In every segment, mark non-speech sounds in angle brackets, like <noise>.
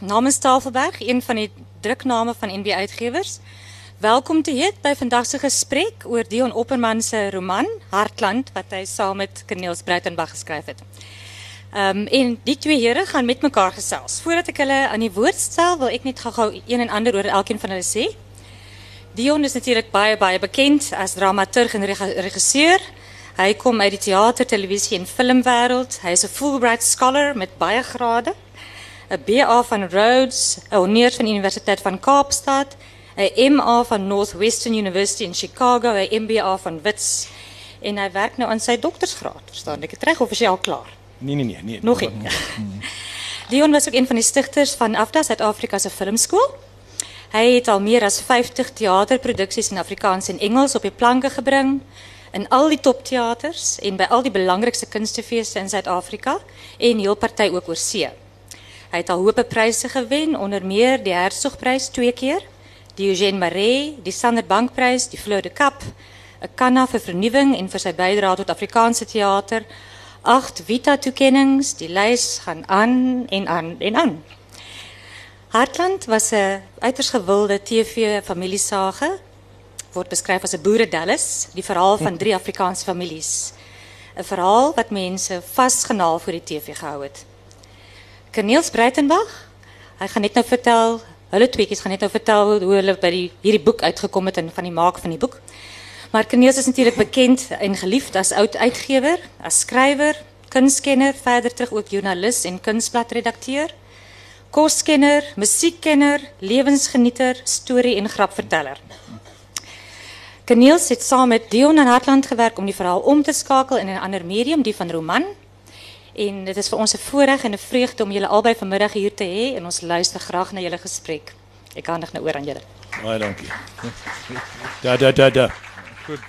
namens Tafelberg, een van die drukname van NB Uitgewers. Welkom te heet by vandag gesprek oor Dion Opperman se roman Hartland wat hy saam met Cornelis Breitenberg geskryf het. Ehm en die twee here gaan met mekaar gesels. Voordat ek hulle aan die woord stel, wil ek net gou-gou een en ander oor elkeen van hulle sê. Dion is natuurlik baie baie bekend as dramaturg en regisseur. Hy kom uit die teater, televisie en filmwêreld. Hy is 'n Fulbright scholar met baie grade. 'n BA van Rhodes, 'n honeurs van die Universiteit van Kaapstad, 'n MA van Northwestern University in Chicago, 'n MBA van Wits en hy werk nou aan sy doktorsgraad. Verstaan ek dit reg of is hy al klaar? Nee nee nee, nee. Nog een. <laughs> Dion was ook een van die stigters van AFDA Suid-Afrika se filmskool. Hy het al meer as 50 teaterproduksies in Afrikaans en Engels op die planke gebring in al die topteaters en by al die belangrikste kunstefeeste in Suid-Afrika en heel party ook oor see. Hy het al hoop pryse gewen, onder meer die Hertzogprys twee keer, die Eugène Maree, die Sander Bankprys, die Fleur de Cap, 'n kanna vir vernuwing en vir sy bydrae tot Afrikaanse teater. Agt Vita toekennings, die lys gaan aan en aan en aan. Hartland was 'n uiters gewilde TV familiesage word beskryf as 'n boere Dallas, die verhaal van drie Afrikaanse families. 'n Verhaal wat mense vasgenaal voor die TV gehou het. Corneels Breitenberg, hy gaan net nou vertel, hulle tweeetjies gaan net nou vertel hoe hulle by die boek uitgekom het en van die maak van die boek. Maar Corneels is natuurlik bekend en geliefd as oud uitgewer, as skrywer, kunskenner, verder terug ook joernalis en kunsbladredakteur, koskenner, musiekkenner, lewensgenieter, storie en grapverteller. Corneels het saam met Dion en Hartland gewerk om die verhaal om te skakel in 'n ander medium, die van roman. En dit is vir ons 'n voorreg en 'n vreugde om julle albei vanmiddag hier te hê en ons luister graag na julle gesprek. Ek handig nou oor aan julle. Baie dankie. Da da da da. Goed.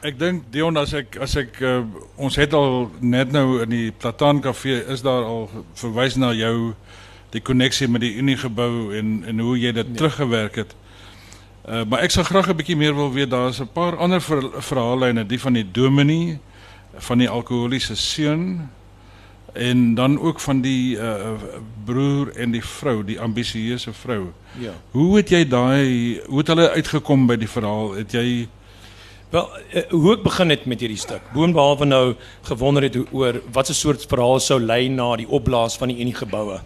Ek dink Dion as ek as ek uh, ons het al net nou in die Plataan Kafee is daar al verwys na jou die koneksie met die Unie gebou en en hoe jy dit nee. teruggewerk het. Uh, maar ek sou graag 'n bietjie meer wil weet. Daar's 'n paar ander ver, verhaallyne, die van die dominee, van die alkoholiese seun en dan ook van die uh, broer en die vrou, die ambisieuse vrou. Ja. Hoe het jy daai hoe het hulle uitgekom by die verhaal? Het jy Wel, uh, hoe ek begin het met hierdie stuk. Boonbehalwe nou gewonder het oor wat 'n soort verhaal sou lei na die opblaas van die Unie geboue.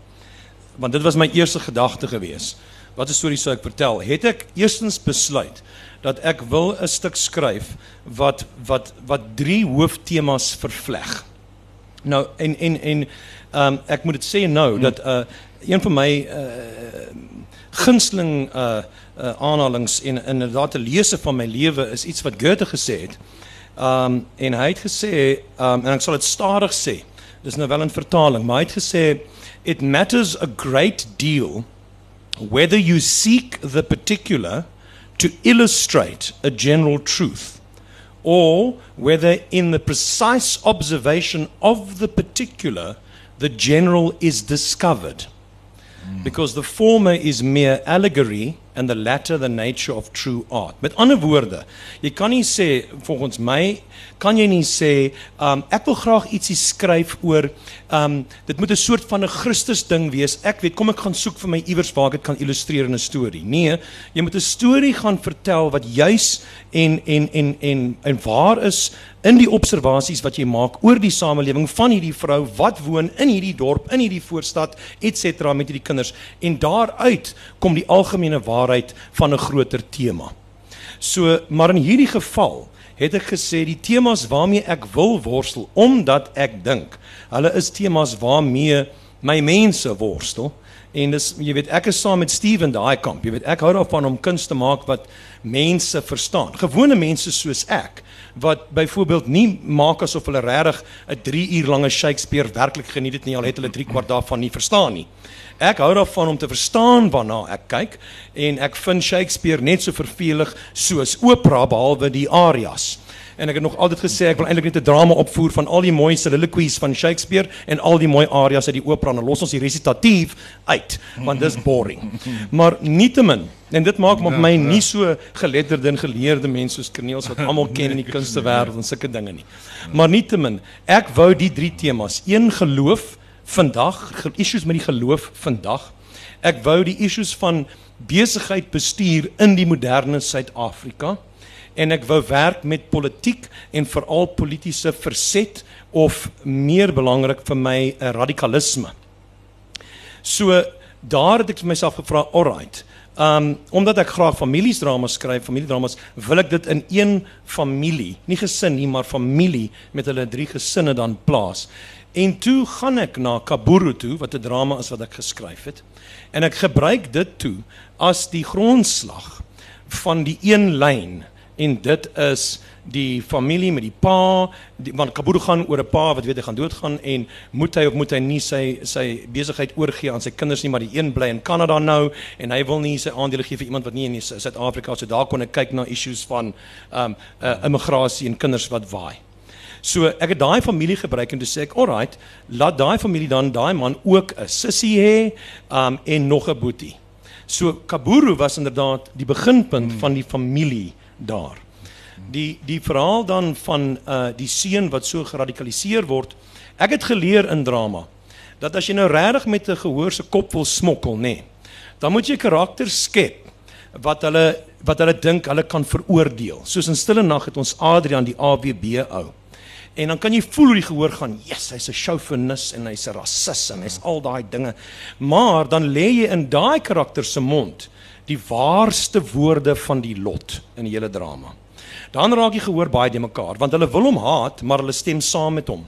Want dit was my eerste gedagte geweest wat 'n storie sou ek vertel? Het ek eerstens besluit dat ek wil 'n stuk skryf wat wat wat drie hooftemas vervleg. Nou en en en ehm um, ek moet dit sê nou hmm. dat uh een van my uh gunsteling uh uh aanhalings en inderdaad te lese van my lewe is iets wat Goethe gesê het. Um en hy het gesê um en ek sal dit stadig sê. Dis nou wel 'n vertaling, maar hy het gesê it matters a great deal whether you seek the particular to illustrate a general truth, or whether in the precise observation of the particular, the general is discovered. Mm. Because the former is mere allegory and the latter the nature of true art. Met ander woorde, jy kan nie sê volgens my kan jy nie sê um ek wil graag ietsie skryf oor um dit moet 'n soort van 'n Christus ding wees. Ek weet kom ek gaan soek vir my iewers waar ek dit kan illustreer in 'n storie. Nee, jy moet 'n storie gaan vertel wat juis en en en en en waar is in die observasies wat jy maak oor die samelewing van hierdie vrou wat woon in hierdie dorp, in hierdie voorstad, ens met hierdie kinders. En daaruit kom die algemene waarheid van 'n groter tema. So, maar in hierdie geval het ek gesê die temas waarmee ek wil worstel omdat ek dink hulle is temas waarmee my mense worstel. En dis jy weet ek is saam met Steven daai kamp. Jy weet ek hou daarvan om kuns te maak wat mense verstaan gewone mense soos ek wat byvoorbeeld nie maak asof hulle regtig 'n 3 uur lange Shakespeare werklik geniet het nie al het hulle 3 kwart daarvan nie verstaan nie Ek hou daarvan om te verstaan waarna ek kyk en ek vind Shakespeare net so vervelig soos opera behalwe die arias. En ek het nog altyd gesê ek wil eintlik net 'n drama opvoer van al die mooi soliloquies van Shakespeare en al die mooi arias uit die opera en los ons die resitatief uit want dis boring. <laughs> Maar nietemin en dit maak met my nie so geletterde en geleerde mense soos Corneels wat almal ken in die <laughs> kunstewêreld en sulke dinge nie. Maar nietemin, ek wou die drie temas, een geloof vandag, ge- issues met die geloof vandag. Ek wou die issues van besigheid bestuur in die moderne Suid-Afrika en ek wou werk met politiek en veral politieke verset of meer belangrik vir my 'n radikalisme. So daar het ek myself gevra, alright. Um omdat ek graag familiesdramas skryf, familiedramas, wil ek dit in een familie, nie gesin nie, maar familie met hulle drie gesinne dan plaas. En toe gaan ek na Kaburu toe wat 'n drama is wat ek geskryf het. En ek gebruik dit toe as die grondslag van die een lyn en dit is die familie met die pa die, want Kaburu gaan oor 'n pa wat weet hy gaan doodgaan en moet hy of moet hy nie sy sy besigheid oorgee aan sy kinders nie maar die een bly in Kanada nou en hy wil nie sy aandele gee vir iemand wat nie in Suid-Afrika so daar kon ek kyk na issues van um uh, immigrasie en kinders wat waai. So ek het daai familie gebruik en toe sê ek, "Alright, laat daai familie dan daai man ook 'n sussie hê, um en nog 'n boetie." So Kaburu was inderdaad die beginpunt van die familie daar. Die die verhaal dan van uh die seun wat so geradikaliseer word. Ek het geleer in drama dat as jy nou regtig met 'n gehoor se kop wil smokkel, nê, nee, dan moet jy karakters skep wat hulle wat hulle dink hulle kan veroordeel. Soos in Stille Nag het ons Adrian die AWB ou. En dan kan jy voel hoe die gehoor gaan, "Yes, hy's 'n chauvinis en hy's 'n rassis en hy's al daai dinge." Maar dan lê jy in daai karakter se mond die waarste woorde van die lot in die hele drama. Dan raak die gehoor baie de mekaar want hulle wil hom haat, maar hulle stem saam met hom.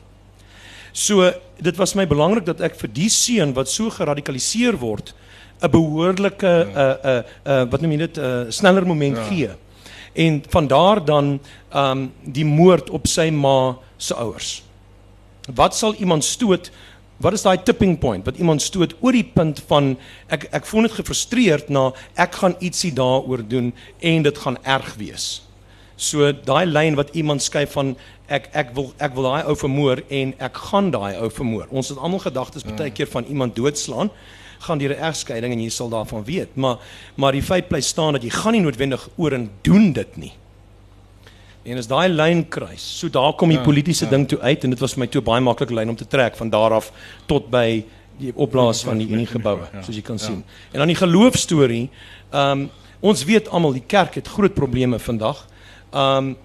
So dit was my belangrik dat ek vir die seun wat so geradikaliseer word 'n behoorlike 'n 'n 'n wat noem jy dit 'n sneller moment ja. gee. En van daar dan um, die moord op sy ma se ouers. Wat sal iemand stoot? Wat is daai tipping point wat iemand stoot oor die punt van ek ek voel net gefrustreerd na ek gaan ietsie daaroor doen en dit gaan erg wees. So daai lyn wat iemand skryf van ek ek wil ek wil daai ou vermoor en ek gaan daai ou vermoor. Ons het almal gedagtes baie keer van iemand doodslaan gaan deur 'n egskeiding en jy sal daarvan weet. Maar maar die feit bly staan dat jy gaan nie noodwendig oor en doen dit nie. En as daai lyn kruis, so daar kom die Ja, politieke ja. ding toe uit en dit was vir my toe baie maklike lyn om te trek van daar af tot by die opblaas van die Met die Uniegebou, ja. soos jy kan Ja. sien. En dan die geloofstorie, ehm um, ons weet almal die kerk het groot probleme vandag. Ehm um,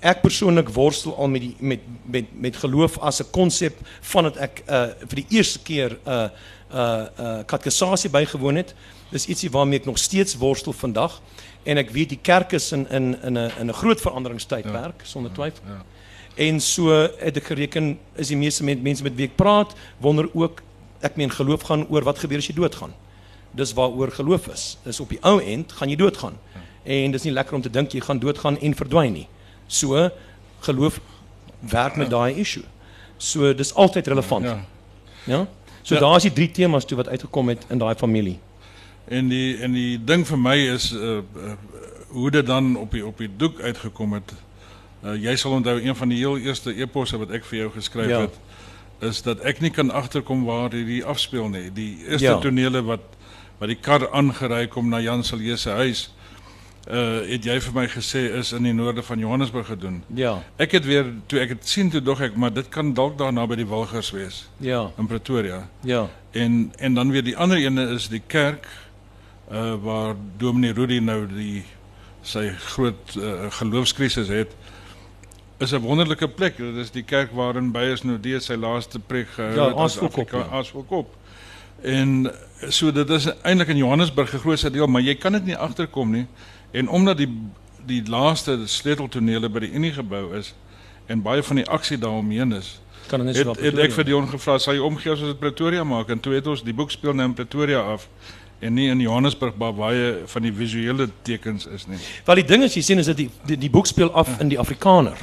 ek persoonlik worstel al met die met met met geloof as 'n konsep vandat ek uh vir die eerste keer uh uh uh katekisasie bygewoon het. Dis ietsie waarmee ek nog steeds worstel vandag en ek weet die kerk is in in in 'n in 'n groot veranderingstydperk ja. sonder twyfel. Ja. En so het ek gereken is die meeste met mense met wie ek praat wonder ook ek meen geloof gaan oor wat gebeur as jy doodgaan. Dis waaroor geloof is. Dis op die ou end gaan jy doodgaan. En dis nie lekker om te dink jy gaan doodgaan en verdwyn nie. So geloof werk met daai issue. So dis altyd relevant. Ja. Ja. So Ja. daar is die drie temas toe wat uitgekom het in daai familie. En die en die ding vir my is uh, uh hoe dit dan op die op die doek uitgekom het. Uh jy sal onthou een van die heel eerste eposse wat ek vir jou geskryf Ja. het is dat ek nie kan agterkom waar hierdie afspeel nie. Die eerste Ja. tonele wat wat die kar aangery kom na Jan Silje se huis. Uh het jy vir my gesê is in die noorde van Johannesburg gedoen. Ja. Ek het weer toe ek dit sien toe dog ek maar dit kan dalk daar naby die Wilgers wees Ja. in Pretoria. Ja. En en dan weer die ander ene is die kerk uh waar Dominee Rudy nou die sy groot uh, geloofskrisis het. Is 'n wonderlike plek. Dit is die kerk waarin Beyers Nodee sy laaste preek gehou Ja, het as Aasvolkop, Afrika- ja. Aasvolkop. En so dit is eintlik in Johannesburg 'n grootste deel, maar jy kan dit nie agterkom nie. En omdat die die laaste sleuteltonele by die Unie gebou is en baie van die aksie daaromheen is, Kan dit net so het ek vir Dion gevra sal jy omgee as ons dit Pretoria maak en toe het ons die boek speel nou in Pretoria af en nie in Johannesburg waar baie van die visuele tekens is nie. Wel die ding is jy sien is dat die die, die boek speel af in die Afrikaner.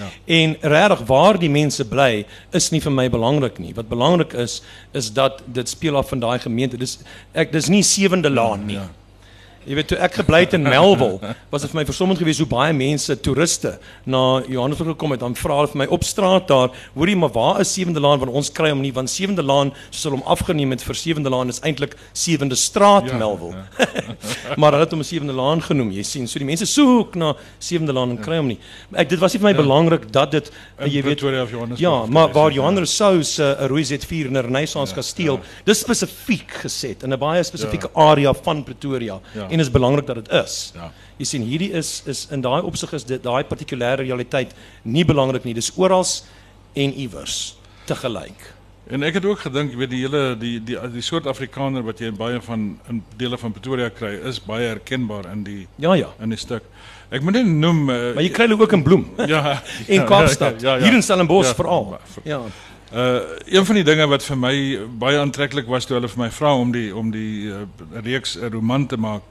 Ja. En regtig waar die mense bly is nie vir my belangrik nie. Wat belangrik is is dat dit speel af in daai gemeente. Dis ek dis nie sewende laan nie. Ja. Jy weet toe ek gebly het in Melville, was dit vir my verstommend geweest hoe baie mense toeriste na Johannesburg gekom het. Dan vra hulle vir my op straat daar, hoorie, maar waar is Sewende Laan want ons kry hom nie want Sewende Laan soos hulle hom afgeneem het vir Sewende Laan is eintlik Sewende Straat Ja, Melville. <laughs> maar hulle het hom Sewende Laan genoem, jy sien. So die mense soek na Sewende Laan en kry hom nie. Ek dit was nie vir my belangrik dat dit In jy weet Pretoria of Johannesburg Ja, maar waar het, ja. Johan Rousseau se uh, Rooi Z4 in 'n Renaissance kasteel, dis spesifiek geset in 'n baie spesifieke area van Pretoria Ja. En is belangrik dat dit is. Ja. Jy sien hierdie is is in daai opsig is dit daai partikulêre realiteit nie belangrik nie. Dis oral en iewers te gelyk. En ek het ook gedink, jy weet die hele die die die soort Afrikaner wat jy in baie van in dele van Pretoria kry, is baie herkenbaar in die Ja ja. in die stuk. Ek moet net noem uh, Maar jy kry hulle ook in Bloem <laughs> ja <laughs> en Kaapstad. ja, ja, ja. Hier in Stellenbosch Ja, veral. Ja. Uh een van die dinge wat vir my baie aantreklik was toe hulle vir my vra om die om die uh, reeks 'n roman te maak,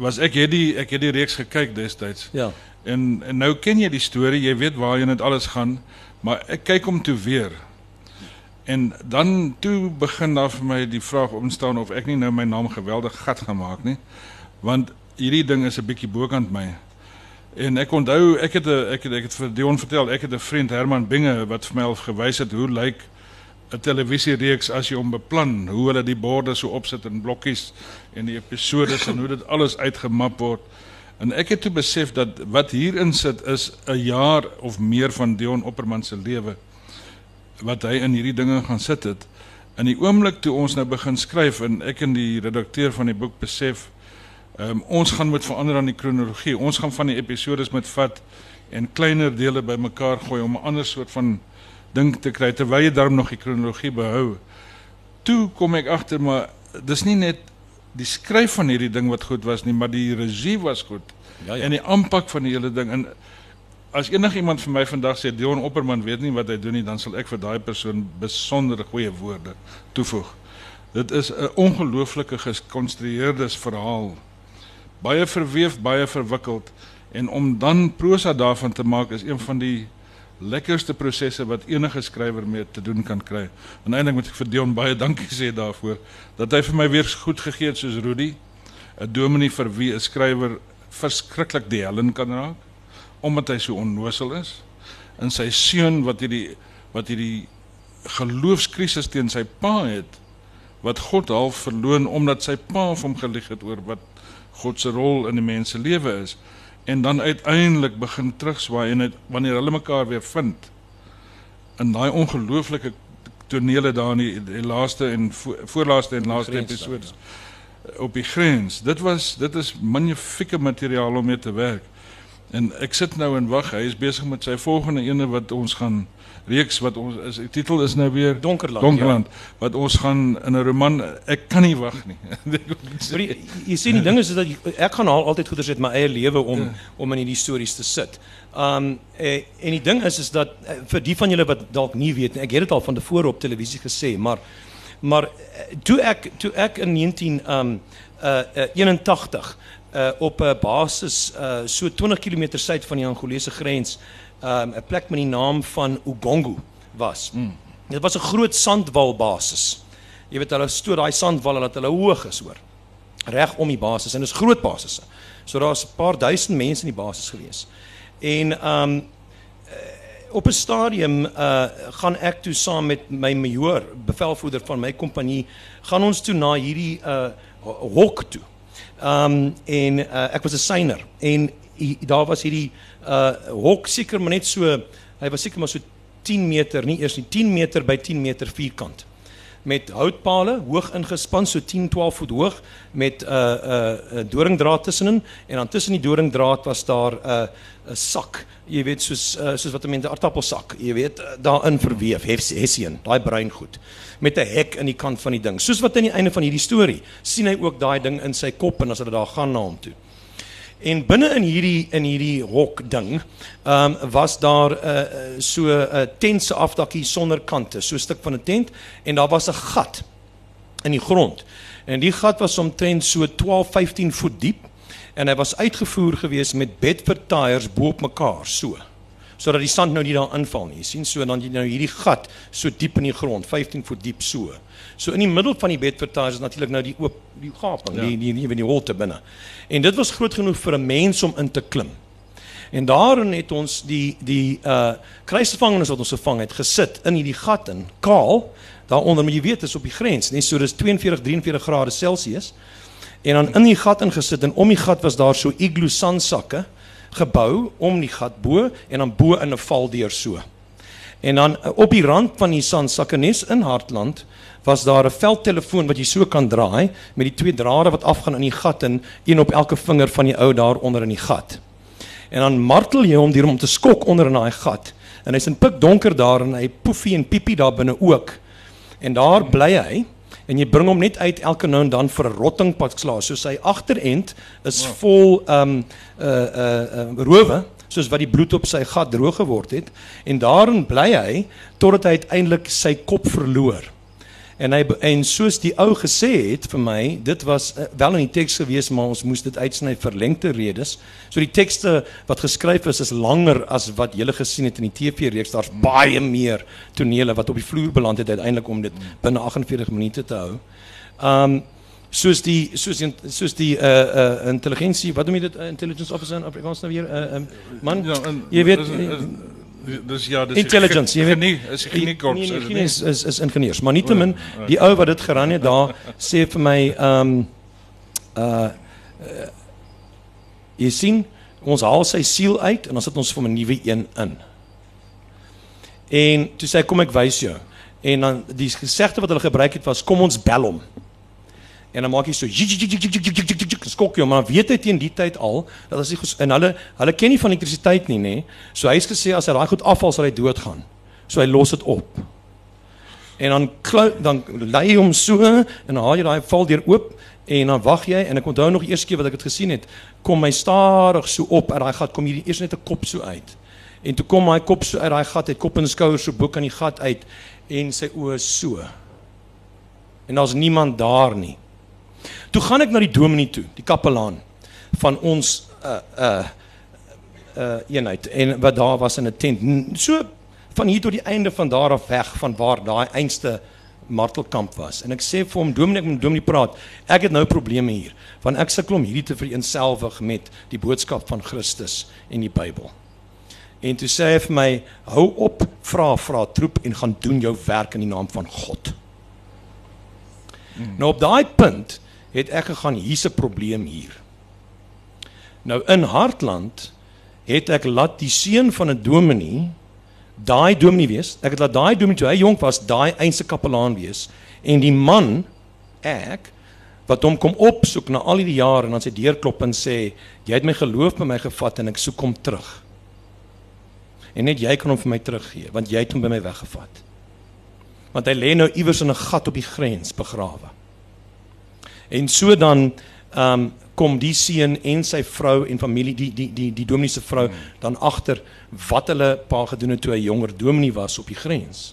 was ek het die ek het die reeks gekyk destyds. Ja. En en nou ken jy die storie, jy weet waarheen dit alles gaan, maar ek kyk hom toe weer. En dan toe begin daar vir my die vraag ontstaan of ek nie nou my naam geweldig gat gemaak nie. Want hierdie ding is 'n bietjie bokant my. En ek onthou ek het 'n ek het ek het vir Dion vertel, ek het 'n vriend Herman Binge wat vir my al gewys het hoe lyk 'n televisiereeks as jy hom beplan, hoe hulle die borde so opsit in blokkies en die episodes en hoe dit alles uitgemap word. En ek het toe besef dat wat hierin sit is 'n jaar of meer van Dion Opperman se lewe wat hy in hierdie dinge gaan sit het. In die oomblik toe ons nou begin skryf en ek en die redakteur van die boek besef um, ons gaan moet verander aan die kronologie. Ons gaan van die episodes moet vat en kleiner dele bymekaar gooi om 'n ander soort van ding te kry terwyl jy daarom nog die kronologie behou. Toe kom ek agter maar dis nie net die skryf van hierdie ding wat goed was nie, maar die regie was goed. Ja, ja. En die aanpak van die hele ding en as enigiemand vir my vandag sê Dion Opperman weet nie wat hy doen nie, dan sal ek vir daai persoon besonder goeie woorde toevoeg. Dit is 'n ongelooflike gekonstrueerde verhaal baie verweef, baie verwikkeld en om dan prosa daarvan te maak is een van die lekkerste prosesse wat enige skrywer mee te doen kan kry. En eintlik moet ek vir Dion baie dankie sê daarvoor dat hy vir my weer goed gegee het soos Rudy, 'n dominee vir wie 'n skrywer verskriklik die hellen kan raak omdat hy so onnosel is. En sy seun wat hierdie wat hierdie geloofskrisis teen sy pa het wat God half verloon omdat sy pa vir hom gelieg het oor wat God se rol in die mens se lewe is en dan uiteindelik begin terugswaai en het, wanneer hulle mekaar weer vind in daai ongelooflike tonele daar in die, die laaste en vo, voorlaaste en laaste dan, episodes. op die grens. Dit was dit is magnifieke materiaal om mee te werk. En ek sit nou en wag hy is besig met sy volgende ene wat ons gaan reeks wat ons is die titel is nou weer Donkerland, Donkerland wat ons gaan in 'n roman ek kan nie wag nie <laughs> jy, jy sien die ding is, dat ek gaan al altyd goeders uit my eie lewe om ja. om in hierdie stories te sit. Um eh, en die ding is is dat eh, vir die van julle wat dalk nie weet nie, ek het dit al van tevore op televisie gesê, maar maar eh, toe ek toe ek in 19 um uh, uh 81 uh op 'n basis uh so 20 km suid van die Angolese grens um 'n plek met die naam van Ugongo was. Mm. Dit was 'n groot sandwalbasis. Jy weet hulle stoot daai sandwalle dat hulle hoog is hoor. Reg om die basis en dit is groot basisse. So daar's 'n paar duisend mense in die basis gewees. En um op 'n stadium uh gaan ek toe saam met my majoor, bevelvoerder van my kompanie, gaan ons toe na hierdie uh hok toe. Um en uh, ek was 'n syner en daar was hierdie uh hok seker maar net so hy was seker maar so 10 meter, nie eers nie 10 meter by 10 meter vierkant. Met houtpale hoog ingespan so 10 12 voet hoog met 'n uh, 'n uh, uh, doringdraad tussenin. En dan tussen die doringdraad was daar 'n uh, 'n sak jy weet soos uh, soos wat mense 'n aardappelsak jy weet uh, daarin verweef hessien daai bruin goed met 'n hek in die kant van die ding. Soos wat aan die einde van hierdie storie sien hy ook daai ding in sy kop en as hulle daar gaan na hom toe En binne in hierdie in hierdie hok ding, ehm um, was daar 'n uh, so 'n uh, tent se afdakkie sonder kante, so 'n stuk van 'n tent en daar was 'n gat in die grond. En die gat was omtrent so 12-15 voet diep en hy was uitgevoer gewees met Bedford tyres bo op mekaar so. Sodat die sand nou nie daar inval nie. Jy sien so dan jy nou hierdie gat so diep in die grond, 15 voet diep so. So in die middel van die bedvertage is natuurlik nou die oop die gaping, ja. die die die, die holte binne. En dit was groot genoeg vir 'n mens om in te klim. En daarin het ons die die uh kruisgevangenes wat ons gevang het gesit in hierdie gat in, kaal. Daaronder moet jy weet is op die grens, net so dis 42 43 grade Celsius. En dan in die gat ingesit en om die gat was daar so igloo sandsakke gebou om die gat bo en dan bo in 'n valdeur so. En dan uh, op die rand van die sandsakke nes in Hartland was daar 'n veldtelefoon wat jy so kan draai met die twee drade wat afgaan in die gat en een op elke vinger van die ou daar onder in die gat. En dan martel jy hom hier om te skok onder in daai gat. En hy's in pik donker daar en hy poefie en piepie daar binne ook. En daar bly hy en jy bring hom net uit elke nou en dan vir 'n rottingpad klaar. So sy agterend is vol ehm um, uh uh, uh rowe soos wat die bloed op sy gat droog geword het en daarin bly hy totdat hy uiteindelik sy kop verloor. En hy en soos die ou gesê het vir my, dit was uh, wel in die teks gewees, maar ons moes dit uitsny vir lengte redes. So die tekste wat geskryf is is langer as wat julle gesien het in die TV reeks. Daar's baie meer tonele wat op die vloer beland het uiteindelik om dit binne 48 minute te hou. Um soos die soos die, soos die uh uh intelligensie, wat noem jy dit uh, intelligence officer in Afrikaans nou weer? Uh um, man, ja, en, jy weet is, is, dus ja, dis intelligence, jy weet nie, is nie korps nee, nee, nee, is, is is ingenieurs, maar nietemin die ou wat dit geran het daar sê vir my ehm um, uh, uh jy sien ons haal sy siel uit en dan sit ons vir 'n nuwe een in. En toe sê hy kom ek wys jou. En dan die gesegde wat hulle gebruik het was kom ons bel hom. En dan maak hy so skok jy maar weet hy teen die tyd al dat as hy en hulle hulle ken nie van elektrisiteit nie nê. So hy's gesê as hy daai goed afval sal hy doodgaan. So hy los dit op. En dan dan lê hy hom so en dan haal jy daai val deur oop en dan wag jy en ek onthou nog eers keer wat ek dit gesien het kom hy stadig so op uit daai gat kom hier eers net 'n kop so uit. En toe kom hy kop so uit daai gat, hy kop en skouers so bo kan die gat uit en sy oë so. En daar's niemand daar nie. Toe gaan ek na die dominee toe, die kapelaan van ons uh uh uh eenheid en wat daar was in 'n tent. So van hier tot die einde van daar af weg van waar daai einste martelkamp was. En ek sê vir hom dominee, ek moet dominee praat. Ek het nou probleme hier, want ek sukkel om hierdie te vereenselwig met die boodskap van Christus en die Bybel. En toe sê hy vir my, hou op, vra vra troep en gaan doen jou werk in die naam van God. Hmm. Nou op daai punt het ek gegaan hier's 'n probleem hier. Nou in Hartland het ek laat die seun van 'n dominee daai dominee wees. Ek het laat daai dominee toe hy jonk was, daai eense kapelaan wees en die man ek wat hom kom opsoek na al die jare en dan sy deur klop en sê jy het my geloof by my gevat en ek soek hom terug. En net jy kan hom vir my teruggee want jy het hom by my weggevat. Want hy lê nou iewers in 'n gat op die grens begrawe. En so dan ehm um, kom die seun en sy vrou en familie die die die die dominee se vrou dan agter wat hulle pa gedoen het toe hy jonger dominee was op die grens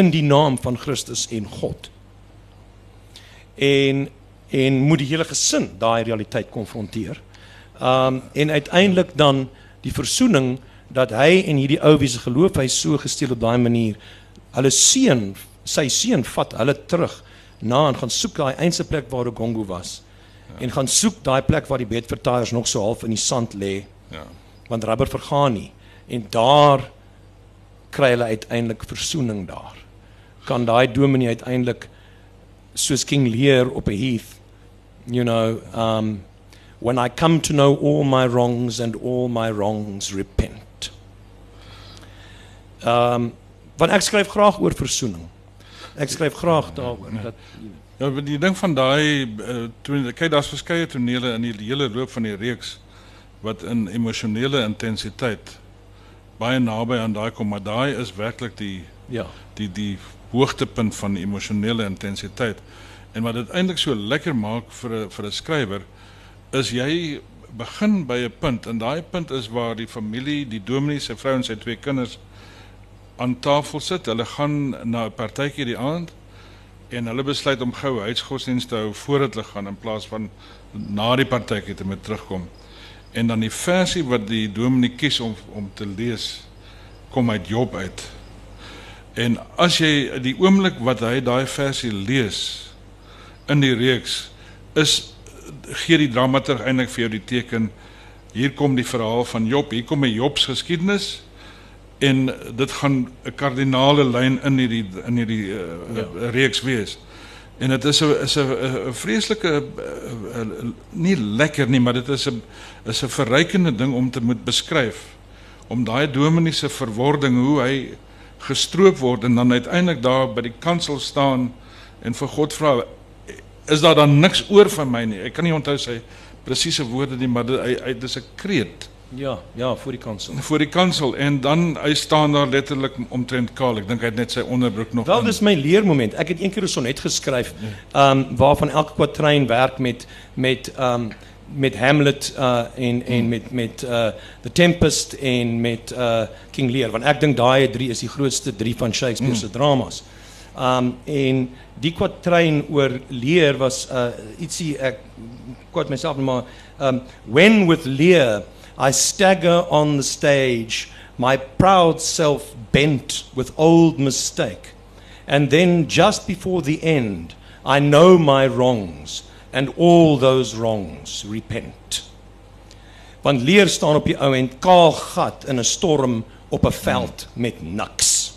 in die naam van Christus en God. En en moet die hele gesin daai realiteit konfronteer. Um en uiteindelik dan die versoening dat hy en hierdie ou wie se geloof hy so gesteel op daai manier hulle seun sy seun vat hulle terug na en gaan soek daai eense plek waar Ogongo was. Ja. En gaan soek daai plek waar die bedvertaaiers nog so half in die sand lê. Ja. Want rubber vergaan nie en daar kry hulle uiteindelik verzoening daar. Kan daai dominee uiteindelik soos King Lear op 'n heath you know um when I come to know all my wrongs and all my wrongs repent. Um want ek skryf graag oor verzoening. Ek skryf graag daaroor dat Ja, die ding van daai uh, kyk daar's verskeie tonele in die hele loop van die reeks wat in emosionele intensiteit baie naby aan daai kom, maar daai is werklik die ja, die die hoogtepunt van emosionele intensiteit. En wat dit eintlik so lekker maak vir 'n vir 'n skrywer is jy begin by 'n punt en daai punt is waar die familie, die dominee, sy vrou en sy twee kinders aan tafel sit. Hulle gaan na 'n partytjie die aand en hulle besluit om gou huisgodsdienst te hou voordat hulle gaan in plaas van na die partytjie te moet terugkom. En dan die versie wat die dominee kies om om te lees kom uit Job uit. En as jy die oomblik wat hy daai versie lees in die reeks is gee die dramaturg eintlik vir jou die teken hier kom die verhaal van Job, hier kom 'n Job se geskiedenis en dit gaan 'n kardinale lyn in hierdie in hierdie uh, ja. reeks wees. En dit is 'n is 'n 'n vreeslike nie lekker nie, maar dit is 'n is 'n verrykende ding om te moet beskryf om daai dominee se verwording hoe hy gestroop word en dan uiteindelik daar by die kansel staan en vir God vra is daar dan niks oor van my nie. Ek kan nie onthou sy presiese woorde nie, maar dit hy, hy dis 'n kreet. Ja, ja, voor die kansel. Voor die kansel en dan hy staan daar letterlik omtrent kaal. Ek dink hy het net sy onderbroek nog Wel, dis my leermoment. Ek het een keer 'n sonnet geskryf, ehm um, waarvan elke kwatryn werk met met ehm um, met Hamlet uh en en met met uh The Tempest en met uh King Lear want ek dink daai drie is die grootste drie van Shakespeare se dramas. Um en die kwatryn oor Lear was uh ietsie ek quote myself maar um when with Lear I stagger on the stage my proud self bent with old mistake and then just before the end I know my wrongs and all those wrongs repent. Want leer staan op die ou end kaal gat in 'n storm op 'n veld met niks.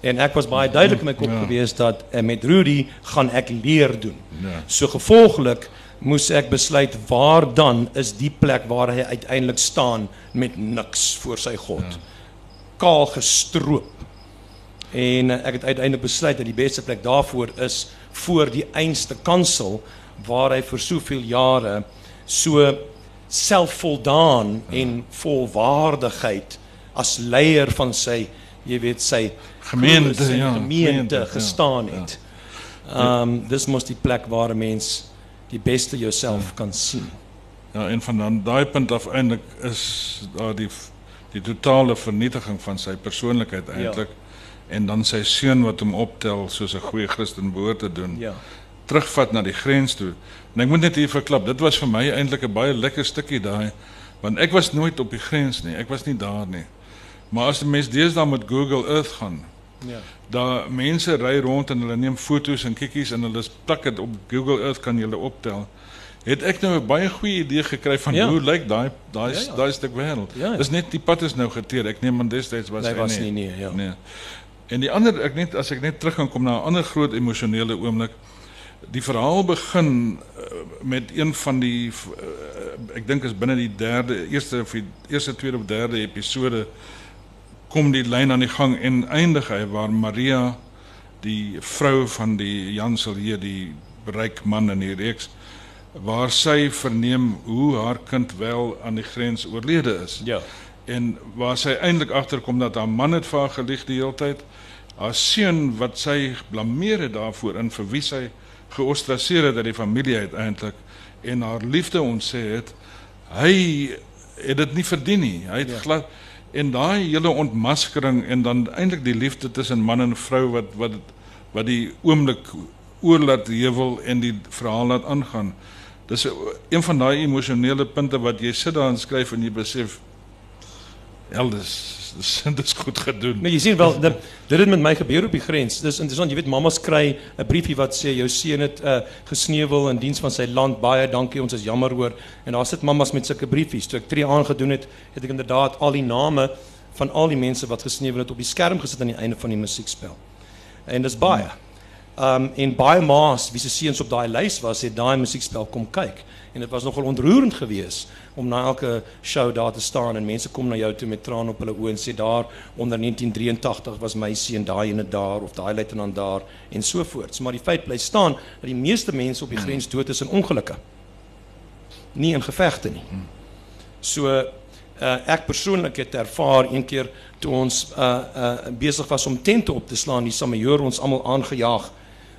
En ek was baie duidelik in my kop ja. gewees dat uh, met Rudy gaan ek leer doen. Ja. So gevolglik moes ek besluit waar dan is die plek waar hy uiteindelik staan met niks voor sy God. Ja. Kaal gestroop. En ek het uiteindelik besluit dat die beste plek daarvoor is voor die einste kansel waar hy vir soveel jare so selfvoldaan en volwaardigheid as leier van sy jy weet sy gemeente ja gemeente gestaan ja, het. Ehm um, dis mos die plek waar 'n mens die beste jouself kan sien. Ja, en van dan daai punt af eintlik is daar die die totale vernietiging van sy persoonlikheid eintlik ja. en dan sy seun wat hom optel soos 'n goeie Christen behoort te doen. Ja terugvat na die grens toe. En ek moet net hier verklap, dit was vir my eintlik 'n baie lekker stukkie daai want ek was nooit op die grens nie. Ek was nie daar nie. Maar as 'n mens deesdae met Google Earth gaan, ja. Daar mense ry rond en hulle neem foto's en kikkies en hulle plak dit op Google Earth kan jy hulle optel. Het ek nou 'n baie goeie idee gekry van ja. hoe lyk daai daai ja, ja. daai stuk wêreld. Ja, ja. Dis net die pad is nou geteer. Ek neem aan destyds was nee, hy was nie. nie nee, ja. Nee. En die ander ek net as ek net terug gaan kom na 'n ander groot emosionele oomblik die verhaal begin uh, met een van die uh, ek dink is binne die derde eerste of die eerste tweede of derde episode kom die lyn aan die gang en eindig hy waar Maria die vrou van die Jansel hier die ryk man in die reeks waar sy verneem hoe haar kind wel aan die grens oorlede is. Ja. En waar sy eintlik agterkom dat haar man het vir haar gelieg die hele tyd. Haar seun wat sy blameer het daarvoor in vir wie sy geostraseer het uit die familie uiteindelik en haar liefde ontsê het, hy het dit nie verdien nie. Hy het ja. glad en daai hele ontmaskering en dan eintlik die liefde tussen man en vrou wat wat wat die oomblik oorlaat heuwel en die verhaal laat aangaan. Dis een van daai emosionele punte wat jy sit daar en skryf en jy besef elders dis <laughs> dis goed gedoen. Maar jy sien wel dit dit het met my gebeur op die grens. Dis interessant, jy weet mamas kry 'n briefie wat sê jou seun het uh, gesneuwel in diens van sy land. Baie dankie, ons is jammer oor. En daar sit mamas met sulke briefies. Toe ek tree aangedoen het, het ek inderdaad al die name van al die mense wat gesneuwel het op die skerm gesit aan die einde van die musiekspel. En dis baie. Um en baie ma's wie se seuns op daai lys was, het daai musiekspel kom kyk. En dit was nogal ontroerend geweest om na elke show daar te staan en mense kom na jou toe met trane op hulle oë en sê daar onder 1983 was my seun daai ene daar of daai luitenant daar en so voort. Maar die feit bly staan dat die meeste mense op die grens dood is in ongelukke. Nie in gevegte nie. So uh, ek persoonlik het ervaar een keer toe ons uh uh besig was om tente op te slaan, die Samajoor ons almal aangejaag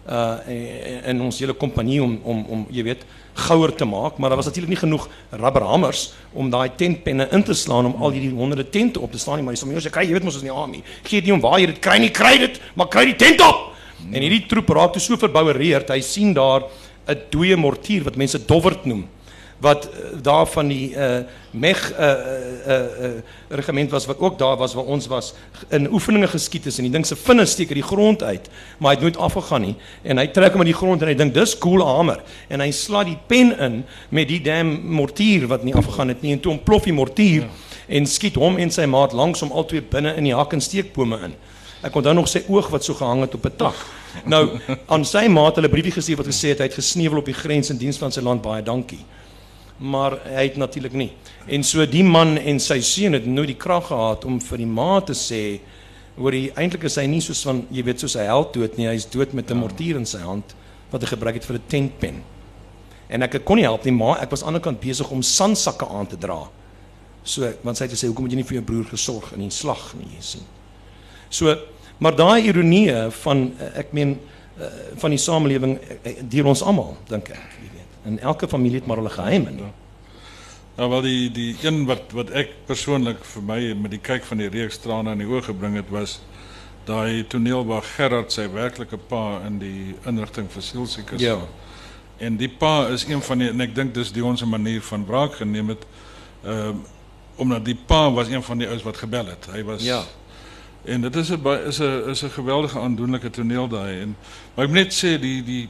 uh in, in ons hele kompanie om om om jy weet gouer te maak, maar daar was natuurlik nie genoeg rubberhamers om daai tentpenne in te slaan om al hierdie honderde tente op te staan nie, maar die sommige sê kry, jy weet mos ons nie army. Gee dit nie om waar jy dit kry nie, kry dit, maar kry die tent op. En hierdie troep raak toe so verboureerd, hy sien daar 'n dooie mortier wat mense dowerd noem wat uh, daar van die uh, Meg uh, uh, uh, regiment was wat ook daar was waar ons was in oefeninge geskiet is en die ding se vinne steek uit die grond uit maar hy het nooit afgegaan nie. En hy trek hom uit die grond en hy dink dis cool hamer. En hy slaat die pen in met die dam mortier wat nie afgegaan het nie en toe ontplof die mortier ja. en skiet hom en sy maat langs hom albei binne in die hak en steekbome in. Ek onthou nog sy oog wat so gehang het op 'n tak. Nou <laughs> aan sy maat hulle briefie gestuur wat gesê het hy het gesneuwel op die grens in diens van sy land. Baie dankie maar hy het natuurlik nie. En so die man en sy seun het nooit die krag gehad om vir die ma te sê hoor hy eintlik is hy nie soos van jy weet soos hy held dood nie, hy's dood met 'n mortier in sy hand wat hy gebruik het vir 'n tentpen. En ek kon nie help nie, maar ek was aan die ander kant besig om sandsakke aan te dra. So want sy het gesê hoekom moet jy nie vir jou broer gesorg in die slag nie, jy sien. So maar daai ironie van ek meen eh, van die samelewing eh, deur ons almal dink ek. En elke familie het maar hulle geheime nie. Nou wel die die een wat wat ek persoonlik vir my met die kyk van die reeks trane in die oë gebring het was daai toneel waar Gerard sy werklike pa in die inrigting vir sielsiekes. Ja. En die pa is een van die en ek dink dis die ons manier van wraak geneem het. Ehm uh, omdat die pa was een van die ouens wat gebel het. Hy was Ja. En dit is 'n is 'n is 'n geweldige aandoenlike toneel daai en maar ek moet net sê die die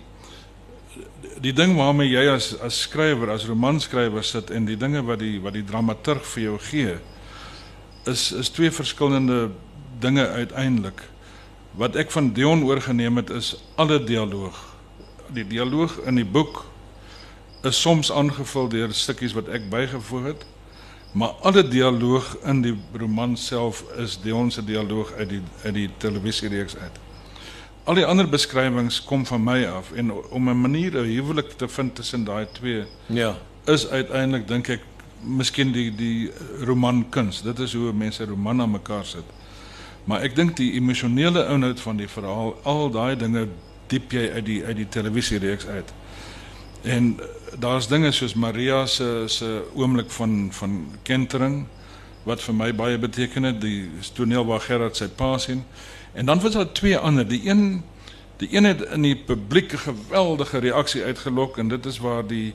die ding waarmee jy as as skrywer, as romanskrywer sit en die dinge wat die wat die dramaturg vir jou gee is is twee verskillende dinge uiteindelik. Wat ek van Dion oorgeneem het is alle dialoog. Die dialoog in die boek is soms aangevul deur stukkies wat ek bygevoeg het, maar alle dialoog in die roman self is Dion se dialoog uit die uit die televisiereeks uit al die ander beskrywings kom van my af en om 'n manier 'n huwelik te vind tussen daai twee Ja. is uiteindelik dink ek miskien die die roman kuns. Dit is hoe mense roman aan mekaar sit. Maar ek dink die emosionele inhoud van die verhaal, al daai dinge diep jy uit die uit die televisiereeks uit. En daar's dinge soos Maria se se oomblik van van kentering wat vir my baie beteken het, die toneel waar Gerard sy pa sien. En dan was daar twee ander. Die een die een het in die publiek 'n geweldige reaksie uitgelok en dit is waar die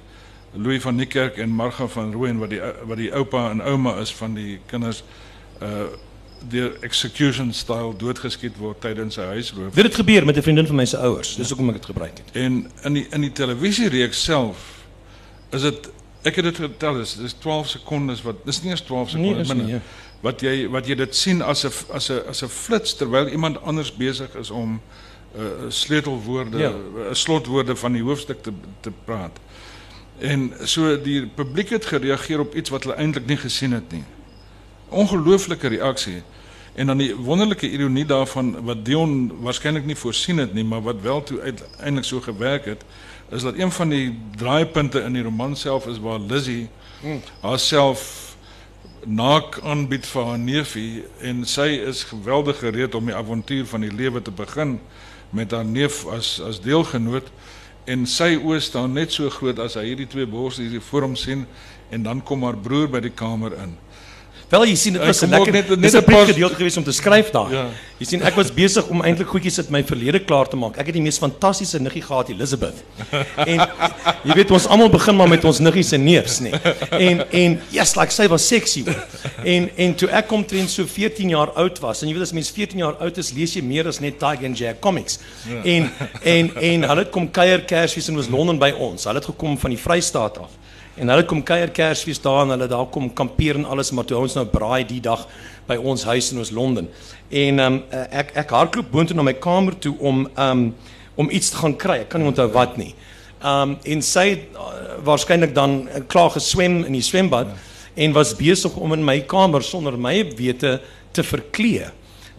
Louis van Niekerk en Marga van Rooyen wat die wat die oupa en ouma is van die kinders uh deur execution style doodgeskiet word tydens sy huisroof. Dit het gebeur met 'n vriendin van my se ouers. Dis hoekom ek dit gebruik het. En in die in die televisiereeks self is dit ek het dit vertel is dis 12 sekondes wat dis nie eens 12 Nee, sekondes is nie, ja. Wat jy wat jy dit sien as 'n as 'n as 'n flits terwyl iemand anders besig is om uh, sleutelwoorde, Ja. uh, slotwoorde van die hoofstuk te te praat. En so die publiek het gereageer op iets wat hulle eintlik nie gesien het nie. Ongelooflike reaksie. En dan die wonderlike ironie daarvan wat Dion waarskynlik nie voorsien het nie, maar wat wel toe uiteindelik so gewerk het, is dat een van die draaipunte in die roman self is waar Lizzie haarself naak aanbied vir haar neefie en sy is geweldig gereed om die avontuur van die lewe te begin met haar neef as as deelgenoot en sy oë staan net so groot as hy hierdie twee borsies hier voor hom sien en dan kom haar broer by die kamer in. Wel jy sien dit was 'n lekker net- net net 'n een paar- gedeelte geweest om te skryf daar. Ja. Jy sien ek was besig om eintlik goedjies uit my verlede klaar te maak. Ek het die mees fantastiese niggie gehad, Elizabeth. En jy weet ons almal begin maar met ons niggie se neefs, nê. En en yes, like sy was sexy. hoor. En en toe ek omtrent so 14 jaar oud was en jy weet as mens 14 jaar oud is, lees jy meer as net Tiger and Jack comics. En en en hulle het kom kuier Kersfees in Londen by ons. Hulle het gekom van die Vrystaat af. En hulle kom kuier Kersfees daar en hulle daar kom kampeer en alles, maar toe ons nou braai die dag by ons huis in ons Londen. En um, ek ek hardloop boontoe na my kamer toe om um, om iets te gaan kry. Ek kan nie onthou wat nie. Um, en sy het uh, waarskynlik dan uh, klaar geswem in die swembad en was besig om in my kamer sonder my wete te verklee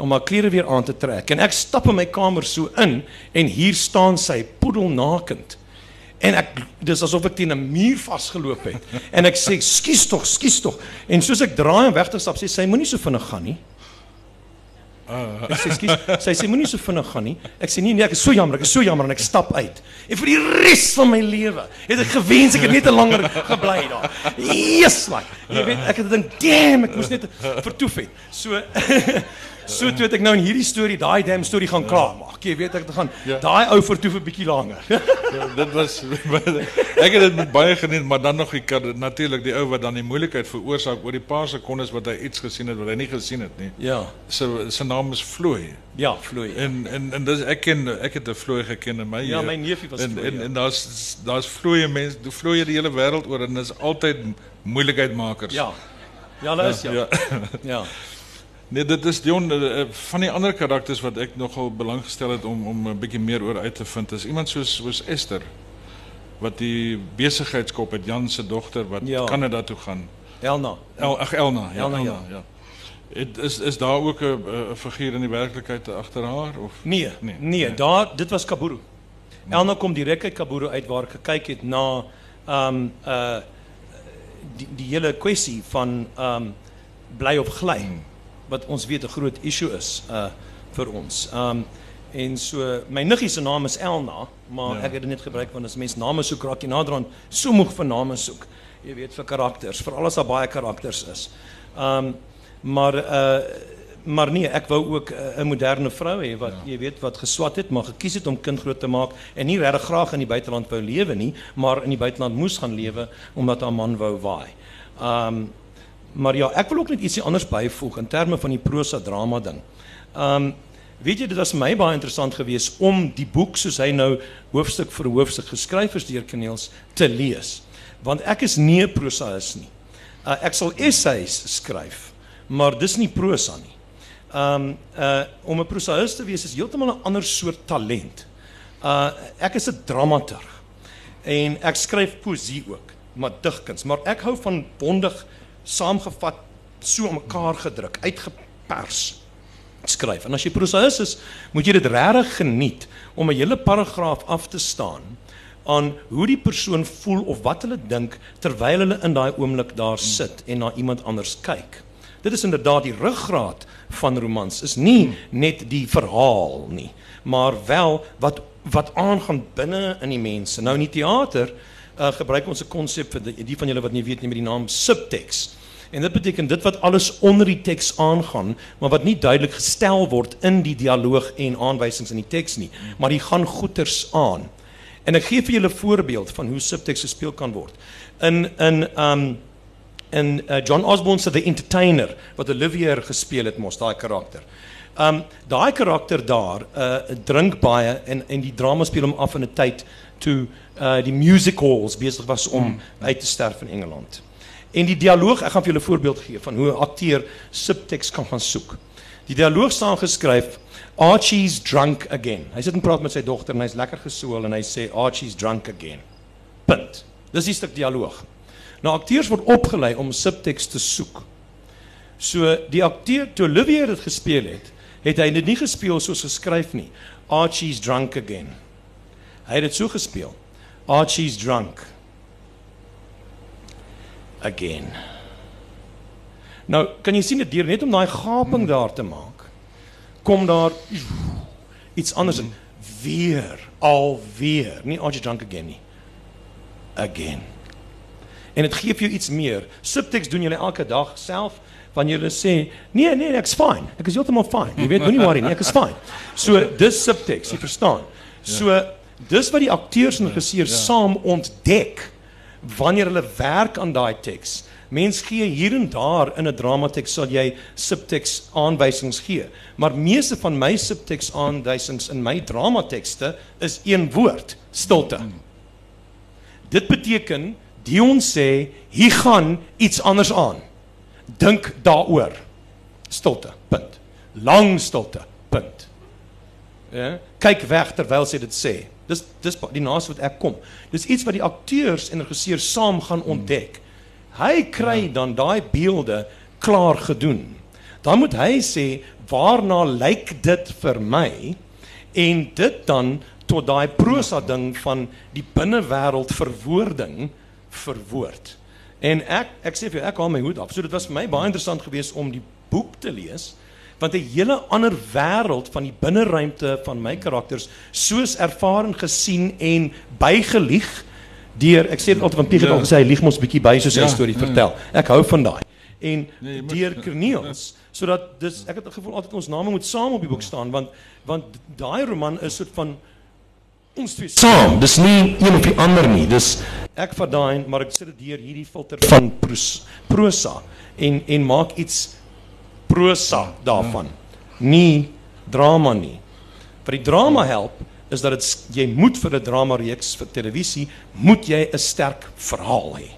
om haar klere weer aan te trek. En ek stap in my kamer so in en hier staan sy poedelnakend. En ek dis asof ek teen 'n muur vasgeloop het. En ek sê skuis tog, skuis tog. En soos ek draai om weg te stap, sê sy moenie so vinnig gaan nie. Ek sê skuis, sy sê moenie so vinnig gaan nie. Ek sê nee nee, ek is so jammer, ek is so jammer en ek stap uit. En vir die res van my lewe het ek gewens ek het net 'n langer gebly daar. Jesus man. Jy weet, ek het gedink, damn, ek moes net vertoef het. So <laughs> So toe het ek nou in hierdie storie, daai damn storie gaan klaar maak. Jy weet ek gaan Ja. daai ou vertoef 'n bietjie langer. Ja, dit was <laughs> ek het dit met baie geniet, maar dan nog die natuurlik die ou wat dan die moeilikheid veroorsaak oor die paar sekondes wat hy iets gesien het wat hy nie gesien het nie. ja. Sy sy naam is Floy. Ja, vloei. En en en dis ek ken ek het 'n vloei geken in my Ja, my neefie was en, vloei, En ja. en daar's daar's vloeie mense, die vloeie die hele wêreld oor en dis altyd moeilikheidmakers. Ja. Ja, hulle is ja. ja. Ja. <laughs> Nee, dit is Dion eh, van die ander karakters wat ek nogal belang gestel het om om 'n bietjie meer oor uit te vind. Is iemand soos Esther wat die besigheidskop het Jan se dogter wat Ja. Kanada toe gaan. Elna. El, ag Elna, ja, Elna, Elna, ja. ja. Het, is is daar ook 'n 'n figuur in die werklikheid agter haar of Nee, nee, Nee, nee, nee. daar dit was Kaburu. Elna kom direk uit Kaburu uit waar gekyk het na ehm um, uh die die hele kwessie van ehm um, bly of gly wat ons weet 'n groot issue is uh vir ons. Um, en so my niggie se naam is Elna, maar Ja. ek het dit net gebruik want as mens name soek raak jy nader aan so moeg vir name soek. Jy weet vir karakters, veral as daar baie karakters is. Um, maar uh maar nee, ek wou ook uh, 'n moderne vrou hê wat ja. jy weet wat geswat het, maar gekies het om kind groot te maak en nie regtig graag in die buiteland wou lewe nie, maar in die buiteland moes gaan lewe omdat haar man wou waai. Ehm maar ja, ek wil ook net ietsie anders byvoeg in terme van die prosa drama ding. Ehm weet jy dit was vir my baie interessant geweest om die boek soos hy nou hoofstuk vir hoofstuk geskryf is deur Kneels te lees. Want ek is nie 'n prosaïs nie. Uh, ek sal essays skryf, maar dis nie prosa nie. Um uh om 'n prosaïs te wees is heeltemal 'n ander soort talent. Uh ek is 'n dramaturg en ek skryf poesie ook, maar digkuns, maar ek hou van bondig saamgevat, so aan mekaar gedruk, uitgepers skryf. En as jy prosaïs is, moet jy dit regtig geniet om 'n hele paragraaf af te staan aan hoe die persoon voel of wat hulle dink terwyl hulle in daai oomblik daar sit en na iemand anders kyk. Dit is inderdaad die ruggraat van romans. Is nie net die verhaal nie, maar wel wat wat aangaan binne in die mense. Nou in die teater uh, gebruik ons 'n konsep vir die, die van julle wat nie weet nie met die naam subtext. En dit beteken dit wat alles onder die teks aangaan, maar wat nie duidelik gestel word in die dialoog en aanwysings in die teks nie, maar die gaan goeters aan. En ek gee vir julle 'n voorbeeld van hoe subteks gespeel kan word. In in um in uh, John Osborne se The Entertainer wat Olivier gespeel het mos daai karakter. Um daai karakter daar uh drink baie en en die drama speel hom af in 'n tyd toe uh die music halls besig was om mm. uit te sterf in Engeland. En die dialoog, ek gaan vir julle 'n voorbeeld gee van hoe 'n akteur subteks kan gaan soek. Die dialoog staan geskryf Archie's drunk again. Hy sit en praat met sy dogter en hy's lekker gesool en hy sê Archie's drunk again. Punt. Dis die stuk dialoog. Nou akteurs word opgelei om subteks te soek. So die akteur toe Olivier dit gespeel het, het hy dit nie gespeel soos geskryf nie. Archie's drunk again. Hy het dit so gespeel. Archie's drunk again. Nou, kan jy sien dit deur net om daai gaping daar te maak. Kom daar iets anders in. Weer, alweer. Nie Archie drunk again nie. Again. En dit gee vir jou iets meer. Subtext doen julle elke dag self wanneer julle sê, "Nee, nee, ek's fine. Ek is heeltemal fine." Jy weet, moenie worry nie, ek is fine. So dis subtext, jy verstaan. So dis wat die akteurs en regisseurs saam ontdek wanneer hulle werk aan daai teks. Mens gee hier en daar in 'n dramateks sal jy subteks aanwysings gee, maar meeste van my subteks aanwysings in my dramatekste is een woord, stilte. Dit beteken Dion sê hier gaan iets anders aan. Dink daaroor. Stilte. Punt. Lang stilte. Punt. Ja? Kyk weg terwyl sy dit sê. Dis dis die naaste wat ek kom. Dis iets wat die akteurs en regisseurs saam gaan ontdek. Hy kry dan daai beelde klaar gedoen. Dan moet hy sê waarna lyk dit vir my en dit dan tot daai prosa ding van die binnewêreld verwoording verwoord. En ek ek sê vir jou ek haal my hoed af. So dit was vir my baie interessant geweest om die boek te lees want 'n hele ander wêreld van die binneruimte van my karakters soos ervaar en gesien en bygelieg deur ek sê dit altyd van Piet het Ja. al gesê hy lieg mos bietjie by soos hy Ja, storie ja, vertel. Ek hou van daai. en Nee, deur Corneels sodat dis ek het die gevoel altyd ons name moet saam op die boek staan want want daai roman is soort van ons twee saam. Dis nie een of die ander nie. Dis ek vat daai maar ek sit dit deur hierdie filter van pros, prosa en en maak iets prosa daarvan. Nie drama nie. Wat die drama help is dat dit jy moet vir 'n drama reeks vir televisie moet jy 'n sterk verhaal hê.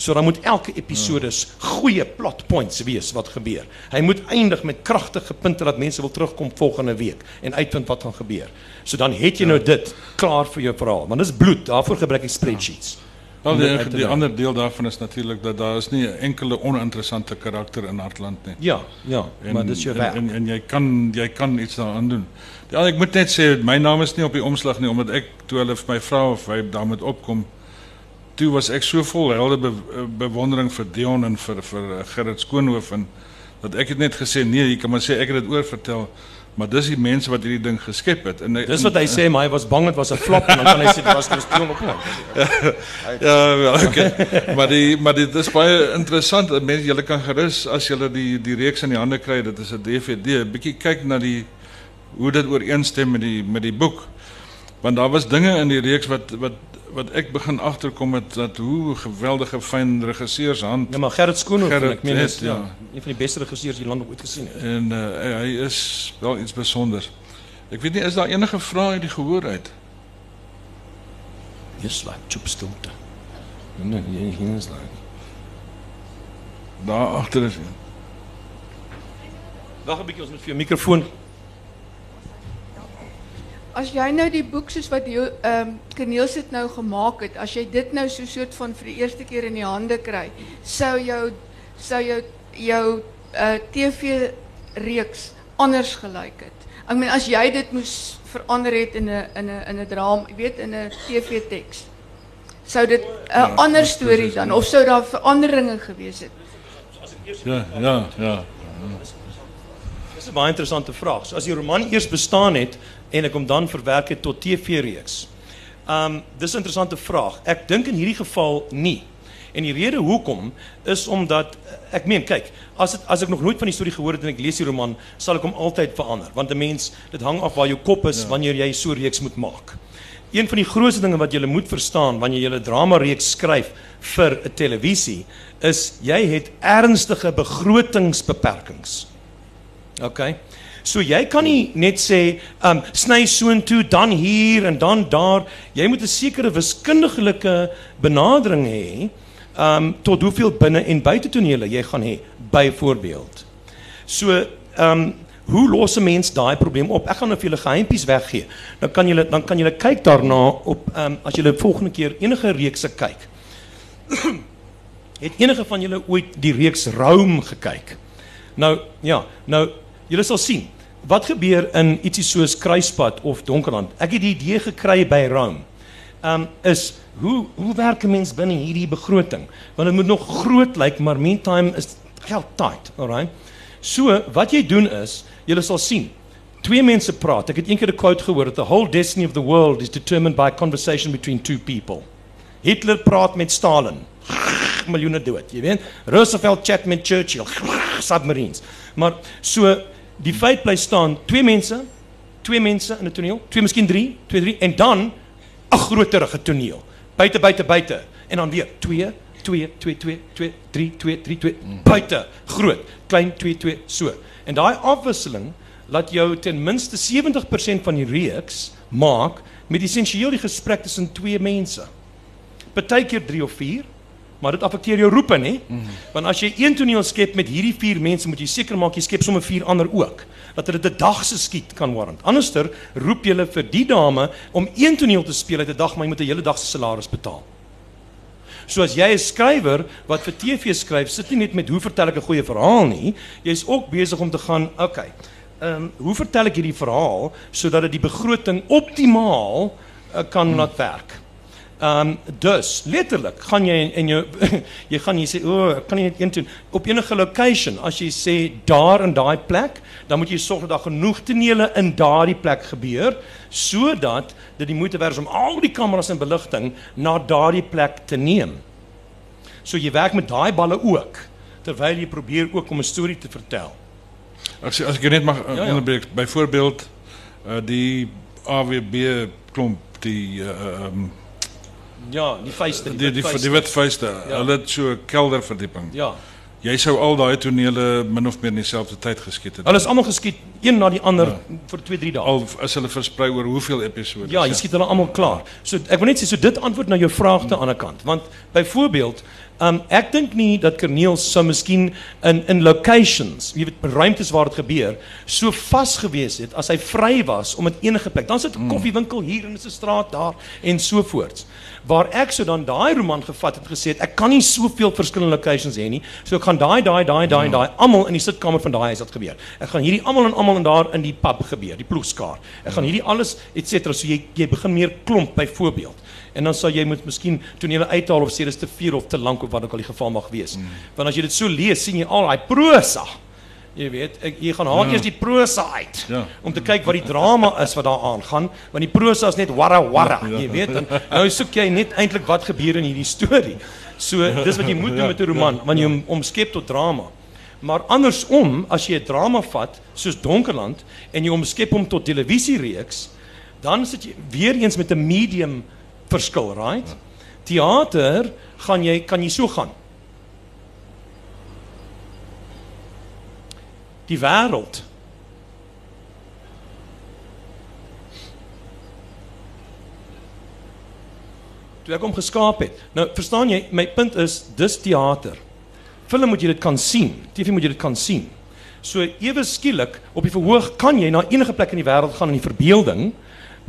So dan moet elke episode goeie plot points wees wat gebeur. Hy moet eindig met kragtige punte dat mense wil terugkom volgende week en uitvind wat gaan gebeur. So dan het jy nou dit klaar vir jou verhaal. Want dis bloed, daarvoor gebruik ek spreadsheets. Wel die, die ander deel daarvan is natuurlik dat daar is nie enkele oninteressante karakter in Hartland nie. Ja, ja, maar dis jou werk. En, en, en jy kan jy kan iets daaraan doen. Ander ek moet net sê my naam is nie op die omslag nie omdat ek toe hulle vir my vra of hy daarmee opkom toe was ek so vol helde be, bewondering vir Dion en vir vir eh, Gerrit Skoonhoof en dat ek het net gesê nee, jy kan maar sê ek het dit oorvertel, maar dis die mense wat hierdie ding geskep het en Dis wat hy sê, maar hy was bang dit was 'n flop en dan kan hy sê dit was Christian op hom. Ja, wel, okay. maar die maar dit is baie interessant. Mense, julle kan gerus as julle die die reeks in die hande kry, dit is 'n DVD, bietjie kyk na die hoe dit ooreenstem met die met die boek. Want daar was dinge in die reeks wat wat wat ek begin agterkom het dat hoe geweldige fyn regisseurs hand Ja, maar Gerrit Skoonhof, Gerrit ek meen is ja, ja. een van die beste regisseurs die land ooit gesien het. en uh, hy is wel iets spesiaals. Ek weet nie is daar enige vrae uit die gehoor uit? Yes, like chop stilte. Nee, nee, hier is like. Daar agter is een. Wag 'n bietjie, ons moet vir jou mikrofoon. As jy nou die boek soos wat jy ehm um, Corneels het nou gemaak het, as jy dit nou so soort van vir die eerste keer in die hande kry, sou jou sou jou jou uh, TV reeks anders gelyk het. Ek meen as jy dit moes verander het in 'n in 'n in 'n drama, weet in 'n TV teks. Sou dit 'n ander storie dan of sou daar veranderinge gewees het? Ja, ja, ja. Dis 'n baie interessante vraag. So as die roman eers bestaan het en ek hom dan verwerk het tot TV-reeks. Um dis 'n interessante vraag. Ek dink in hierdie geval nie. En die rede hoekom is omdat ek meen kyk, as dit as ek nog nooit van die storie gehoor het en ek lees die roman, sal ek hom altyd verander want 'n mens dit hang af waar jou kop is ja. wanneer jy so 'n reeks moet maak. Een van die grootste dinge wat jy moet verstaan wanneer jy 'n drama reeks skryf vir 'n televisie is jy het ernstige begrotingsbeperkings. OK. So jy kan nie net sê, um sny soontoe, dan hier en dan daar. Jy moet 'n sekere wiskundige benadering hê um tot hoeveel binne en buite tonele jy gaan hê byvoorbeeld. So um hoe los 'n mens daai probleem op? Ek gaan nou vir julle geheimpies weggee. Dan kan julle dan kan julle kyk daarna op um as julle volgende keer enige reekse kyk. <clears throat> Het enige van julle ooit die reeks Rome gekyk? Nou ja, nou julle sal sien wat gebeur in ietsie soos Kruispad of Donkerland. Ek het die idee gekry by Rome. Um is hoe hoe werk 'n mens binne hierdie begroting? Want dit moet nog groot lyk, maar meantime is geld tight, alright? So wat jy doen is, julle sal sien Twee mense praat. Ek het eendag 'n quote gehoor dat the whole destiny of the world is determined by a conversation between two people. Hitler praat met Stalin. Miljoene dood, jy weet. Roosevelt chat met Churchill. Submarines. Maar so die feit bly staan, twee mense, twee mense in 'n toneel, twee miskien drie, twee drie en dan 'n groterige toneel. Buite buite buite en dan weer 2 2 2 2 2 3 2 3 2 buite groot klein 2 2 so en daai afwisseling laat jou ten minste 70% van die reeks maak met essensieel die gesprek tussen twee mense. Partykeer 3 of 4, maar dit affekteer jou roepe, nê? Want as jy een toneel skep met hierdie 4 mense, moet jy seker maak jy skep sommer 4 ander ook, dat dit 'n dag se skiet kan warrant. Anderster roep jy vir die dame om een toneel te speel uit 'n dag, maar jy moet 'n hele dag se salaris betaal. So as jy 'n skrywer wat vir TV skryf, sit nie net met hoe vertel ek 'n goeie verhaal nie, jy's ook besig om te gaan, okay. Ehm um, hoe vertel ek hierdie verhaal sodat dit die begroting optimaal uh, kan laat werk? Ehm um, dus letterlik gaan jy en jou <laughs> jy gaan jy sê o, oh, ek kan nie net een doen op enige location as jy sê daar in daai plek, dan moet jy sorg dat daar genoeg tonele in daardie plek gebeur sodat dit die moeite werd is om al die kameras en beligting na daardie plek te neem. So jy werk met daai balle ook. terwyl jy probeer ook om 'n storie te vertel. As as ek net mag uh, Ja, ja. onderbreek, byvoorbeeld uh, die AWB klomp die uh, um, Ja, die feeste, die die die Ja. hulle het so 'n kelderverdieping. Ja. Jy sou al daai tonele min of meer in dieselfde tyd geskiet het. Hulle is almal geskiet een na die ander vir 2, 3 dae. al is hulle versprei oor hoeveel episodes? Ja, jy skiet hulle almal klaar. So ek wil net sê so dit antwoord na jou vraag te aan die kant, want byvoorbeeld Um ek dink nie dat Corneels sou miskien in in locations, jy weet ruimtes waar dit gebeur, so vas gewees het as hy vry was om dit enige plek. Dan sit 'n koffiewinkel hier en 'n straat daar en so voorts. Waar ek so dan daai roman gevat het en gesê het ek kan nie soveel verskillende locations hê nie. So ek gaan daai daai daai daai en daai almal in die sitkamer van daai huis laat gebeur. Ek gaan hierdie almal en almal en daar in die pub gebeur, die ploegskaar. Ek gaan hierdie alles et cetera so jy jy begin meer klomp byvoorbeeld. En dan sal jy moet miskien tonele uithaal of sê dis te veel of te lank of wat ook al die geval mag wees. Mm. Want as jy dit so lees, sien jy al daai prosa. Jy weet, ek, jy gaan haal ja. eers die prosa uit Ja. om te kyk wat die drama is wat daar aangaan, want die prosa is net warra warra, ja. jy weet. En nou soek jy net eintlik wat gebeur in hierdie storie. So dis wat jy moet doen met 'n roman, want jy hom omskep tot drama. Maar andersom, as jy 'n drama vat soos Donkerland en jy omskep hom tot televisiereeks, dan sit jy weer eens met 'n medium verskil, right? Theater gaan jy kan jy so gaan. Die wêreld toe ek hom geskaap het. Nou, verstaan jy, my punt is dis teater. Film moet jy dit kan sien. TV moet jy dit kan sien. So ewe skielik op die verhoog kan jy na enige plek in die wêreld gaan in die verbeelding,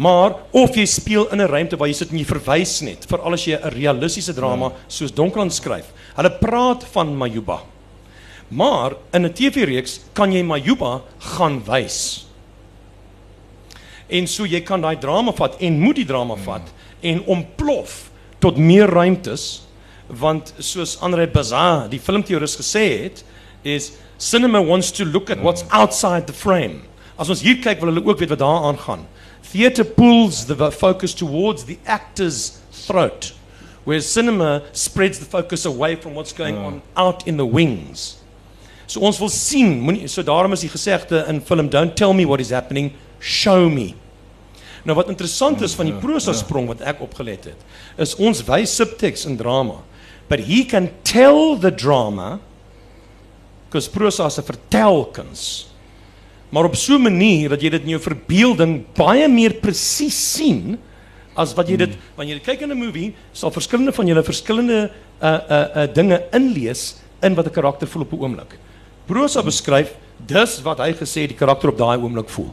maar of jy speel in 'n ruimte waar jy sit en jy verwys net, veral as jy 'n realistiese drama soos Donkerland skryf. Hulle praat van Majuba. Maar in 'n TV-reeks kan jy Majuba gaan wys. En so jy kan daai drama vat en moet die drama vat en ontplof tot meer ruimtes want soos Andre Bazin, die filmteoris gesê het, is cinema wants to look at what's outside the frame. As ons hier kyk wil hulle ook weet wat daar aangaan. Theater pulls the focus towards the actor's throat, whereas cinema spreads the focus away from what's going on out in the wings. So ons wil sien, moenie so daarom is die gesegde in film don't tell me what is happening, show me. Nou wat interessant is van die prosa sprong wat ek opgelet het, is ons wys subtext in drama. But he can tell the drama because prosa is 'n vertelkuns. Maar op so 'n manier dat jy dit in jou verbeelding baie meer presies sien as wat jy dit wanneer jy kyk in 'n movie, sal verskillende van julle verskillende uh uh uh dinge inlees in wat 'n karakter voel op 'n oomblik. Prosa beskryf dis wat hy gesê die karakter op daai oomblik voel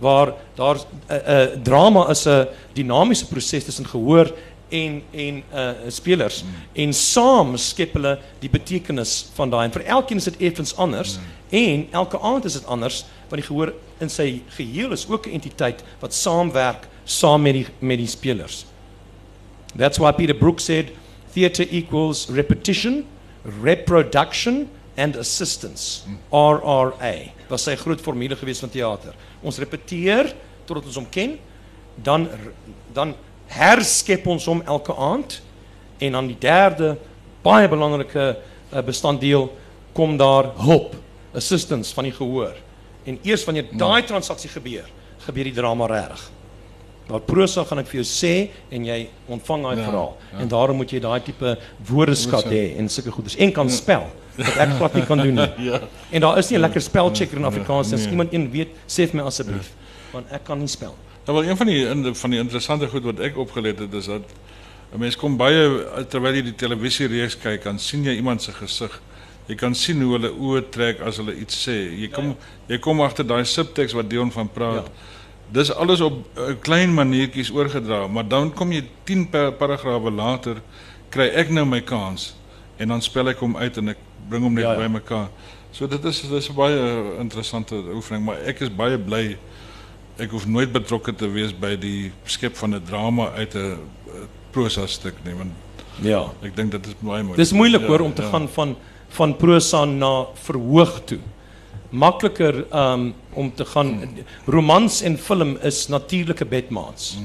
waar daar 'n uh, uh, drama is 'n dinamiese proses tussen gehoor en en uh spelers mm. en saam skep hulle die betekenis van daai en vir elkeen is dit effens anders mm. en elke aand is dit anders want die gehoor in sy geheel is ook 'n entiteit wat saamwerk saam met die met die spelers. That's why Peter Brook said theater equals repetition, reproduction and assistance. RRA. Was sy groot formule gewees van teater. Ons repeteer totdat ons hom ken, dan dan herskep ons hom elke aand en dan die derde baie belangrike uh, bestanddeel kom daar hulp, assistance van die gehoor. En eers wanneer daai transaksie gebeur, gebeur die drama reg. Maar prosa gaan ek vir jou sê en jy ontvang daai Ja, verhaal. ja. En daarom moet jy daai tipe woordeskat Woordeskat. hê en sulke goeders en kan spel wat ek glad nie kan doen nie. <laughs> Ja. En daar is nie 'n lekker spelchecker in Afrikaans nie. As nee. iemand een weet, sê vir my asseblief, want ek kan nie spel. Nou wel een van die van die interessante goed wat ek opgelet het is dat 'n mens kom baie terwyl jy die televisie reeks kyk, dan sien jy iemand se gesig. Jy kan sien hoe hulle oë trek as hulle iets sê. Jy kom jy kom agter daai subteks wat Dion van praat. Ja. Dis alles op 'n klein maniertjies oorgedra, maar dan kom jy 10 pa paragrawe later kry ek nou my kans en dan spel ek hom uit en ek bring hom net Ja, ja, bymekaar. So dit is dis 'n baie interessante oefening, maar ek is baie bly ek hoef nooit betrokke te wees by die skep van 'n drama uit 'n eh, prosa stuk nie, want Ja. ek dink dit is baie moeilik. Dis moeilik Ja, hoor om te gaan van van prosa na verhoog toe. Makliker um om te gaan romans en film is natuurlike bedmaats.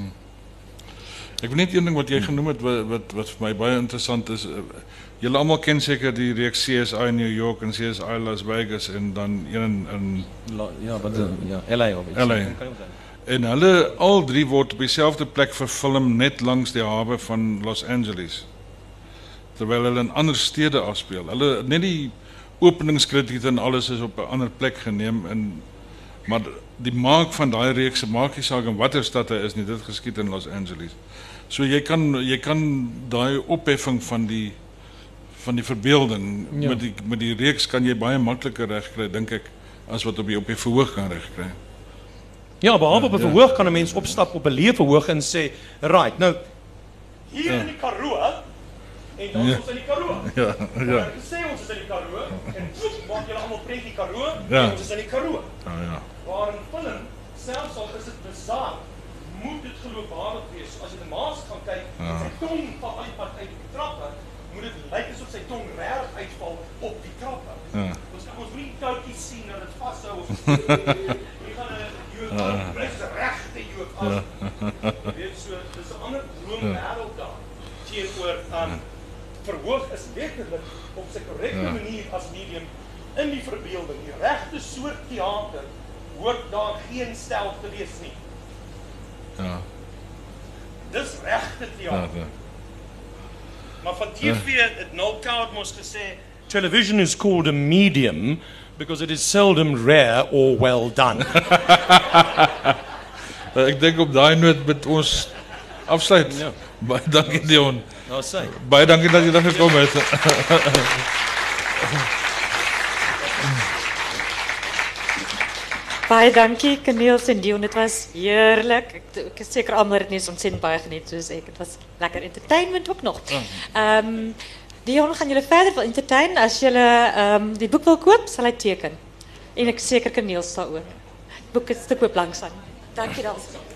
Ek weet net een ding wat jy genoem het wat wat, wat vir my baie interessant is. Uh, Julle almal ken seker die reeks CSI New York en CSI Las Vegas en dan een in, in La, ja, wat ja, LA of iets. LA. En hulle al drie word op dieselfde plek verfilm net langs die hawe van Los Angeles. Terwyl hulle in ander stede afspeel. Hulle net die openingskrediete en alles is op 'n ander plek geneem en maar die maak van daai reeks maak nie saak in watter stad hy is nie, dit geskied in Los Angeles. So jy kan jy kan daai opheffing van die van die verbeelding Ja. met die met die reeks kan jy baie makliker regkry dink ek as wat op jy op die verhoog kan regkry. Ja, behalwe op 'n verhoog kan 'n mens opstap op 'n leë verhoog en sê, "Right, nou hier in die Karoo en dan Ja. ons in die Karoo." Ja, ja. Nou, sê ons is in die Karoo en voet maak julle almal prentjie Karoo Ja. en ons is in die Karoo. Ja, ja. Waar in film selfs al is dit bizar, moet dit geloofwaardig wees. As jy die maas gaan kyk, ja. sy tong val uit die pad uit die trappe, moet dit lyk asof sy tong reg uitval op die trappe. Ja. Ons kan ons nie touwtjies sien dat dit vashou of <laughs> jy gaan 'n jood aan, dis regte jood af. Jy weet so, dis 'n ander droomwêreld daar. Teenoor aan verhoog is letterlik op sy korrekte manier as medium in die verbeelding, die regte soort teater hoort daar geen stel te wees nie. Ja. Dis regte Ja. teater. ja. Maar van TV het Noel Coward mos gesê television is called a medium because it is seldom rare or well done. <laughs> Ek dink op daai noot met ons afsluit. Ja. Baie dankie Dion. nou sê. Baie dankie dat jy daar gekom het. <laughs> Baie dankie Kaniels en Dion, dit was heerlik. Ek, ek is seker almal het net ontsettend baie geniet soos ek. Dit was lekker entertainment ook nog. Ehm Dion gaan julle verder wil entertain as julle ehm die boek wil koop, sal hy teken. En ek seker Kaniels daaroor. Die boek is te koop langs aan. Dankie daarvoor.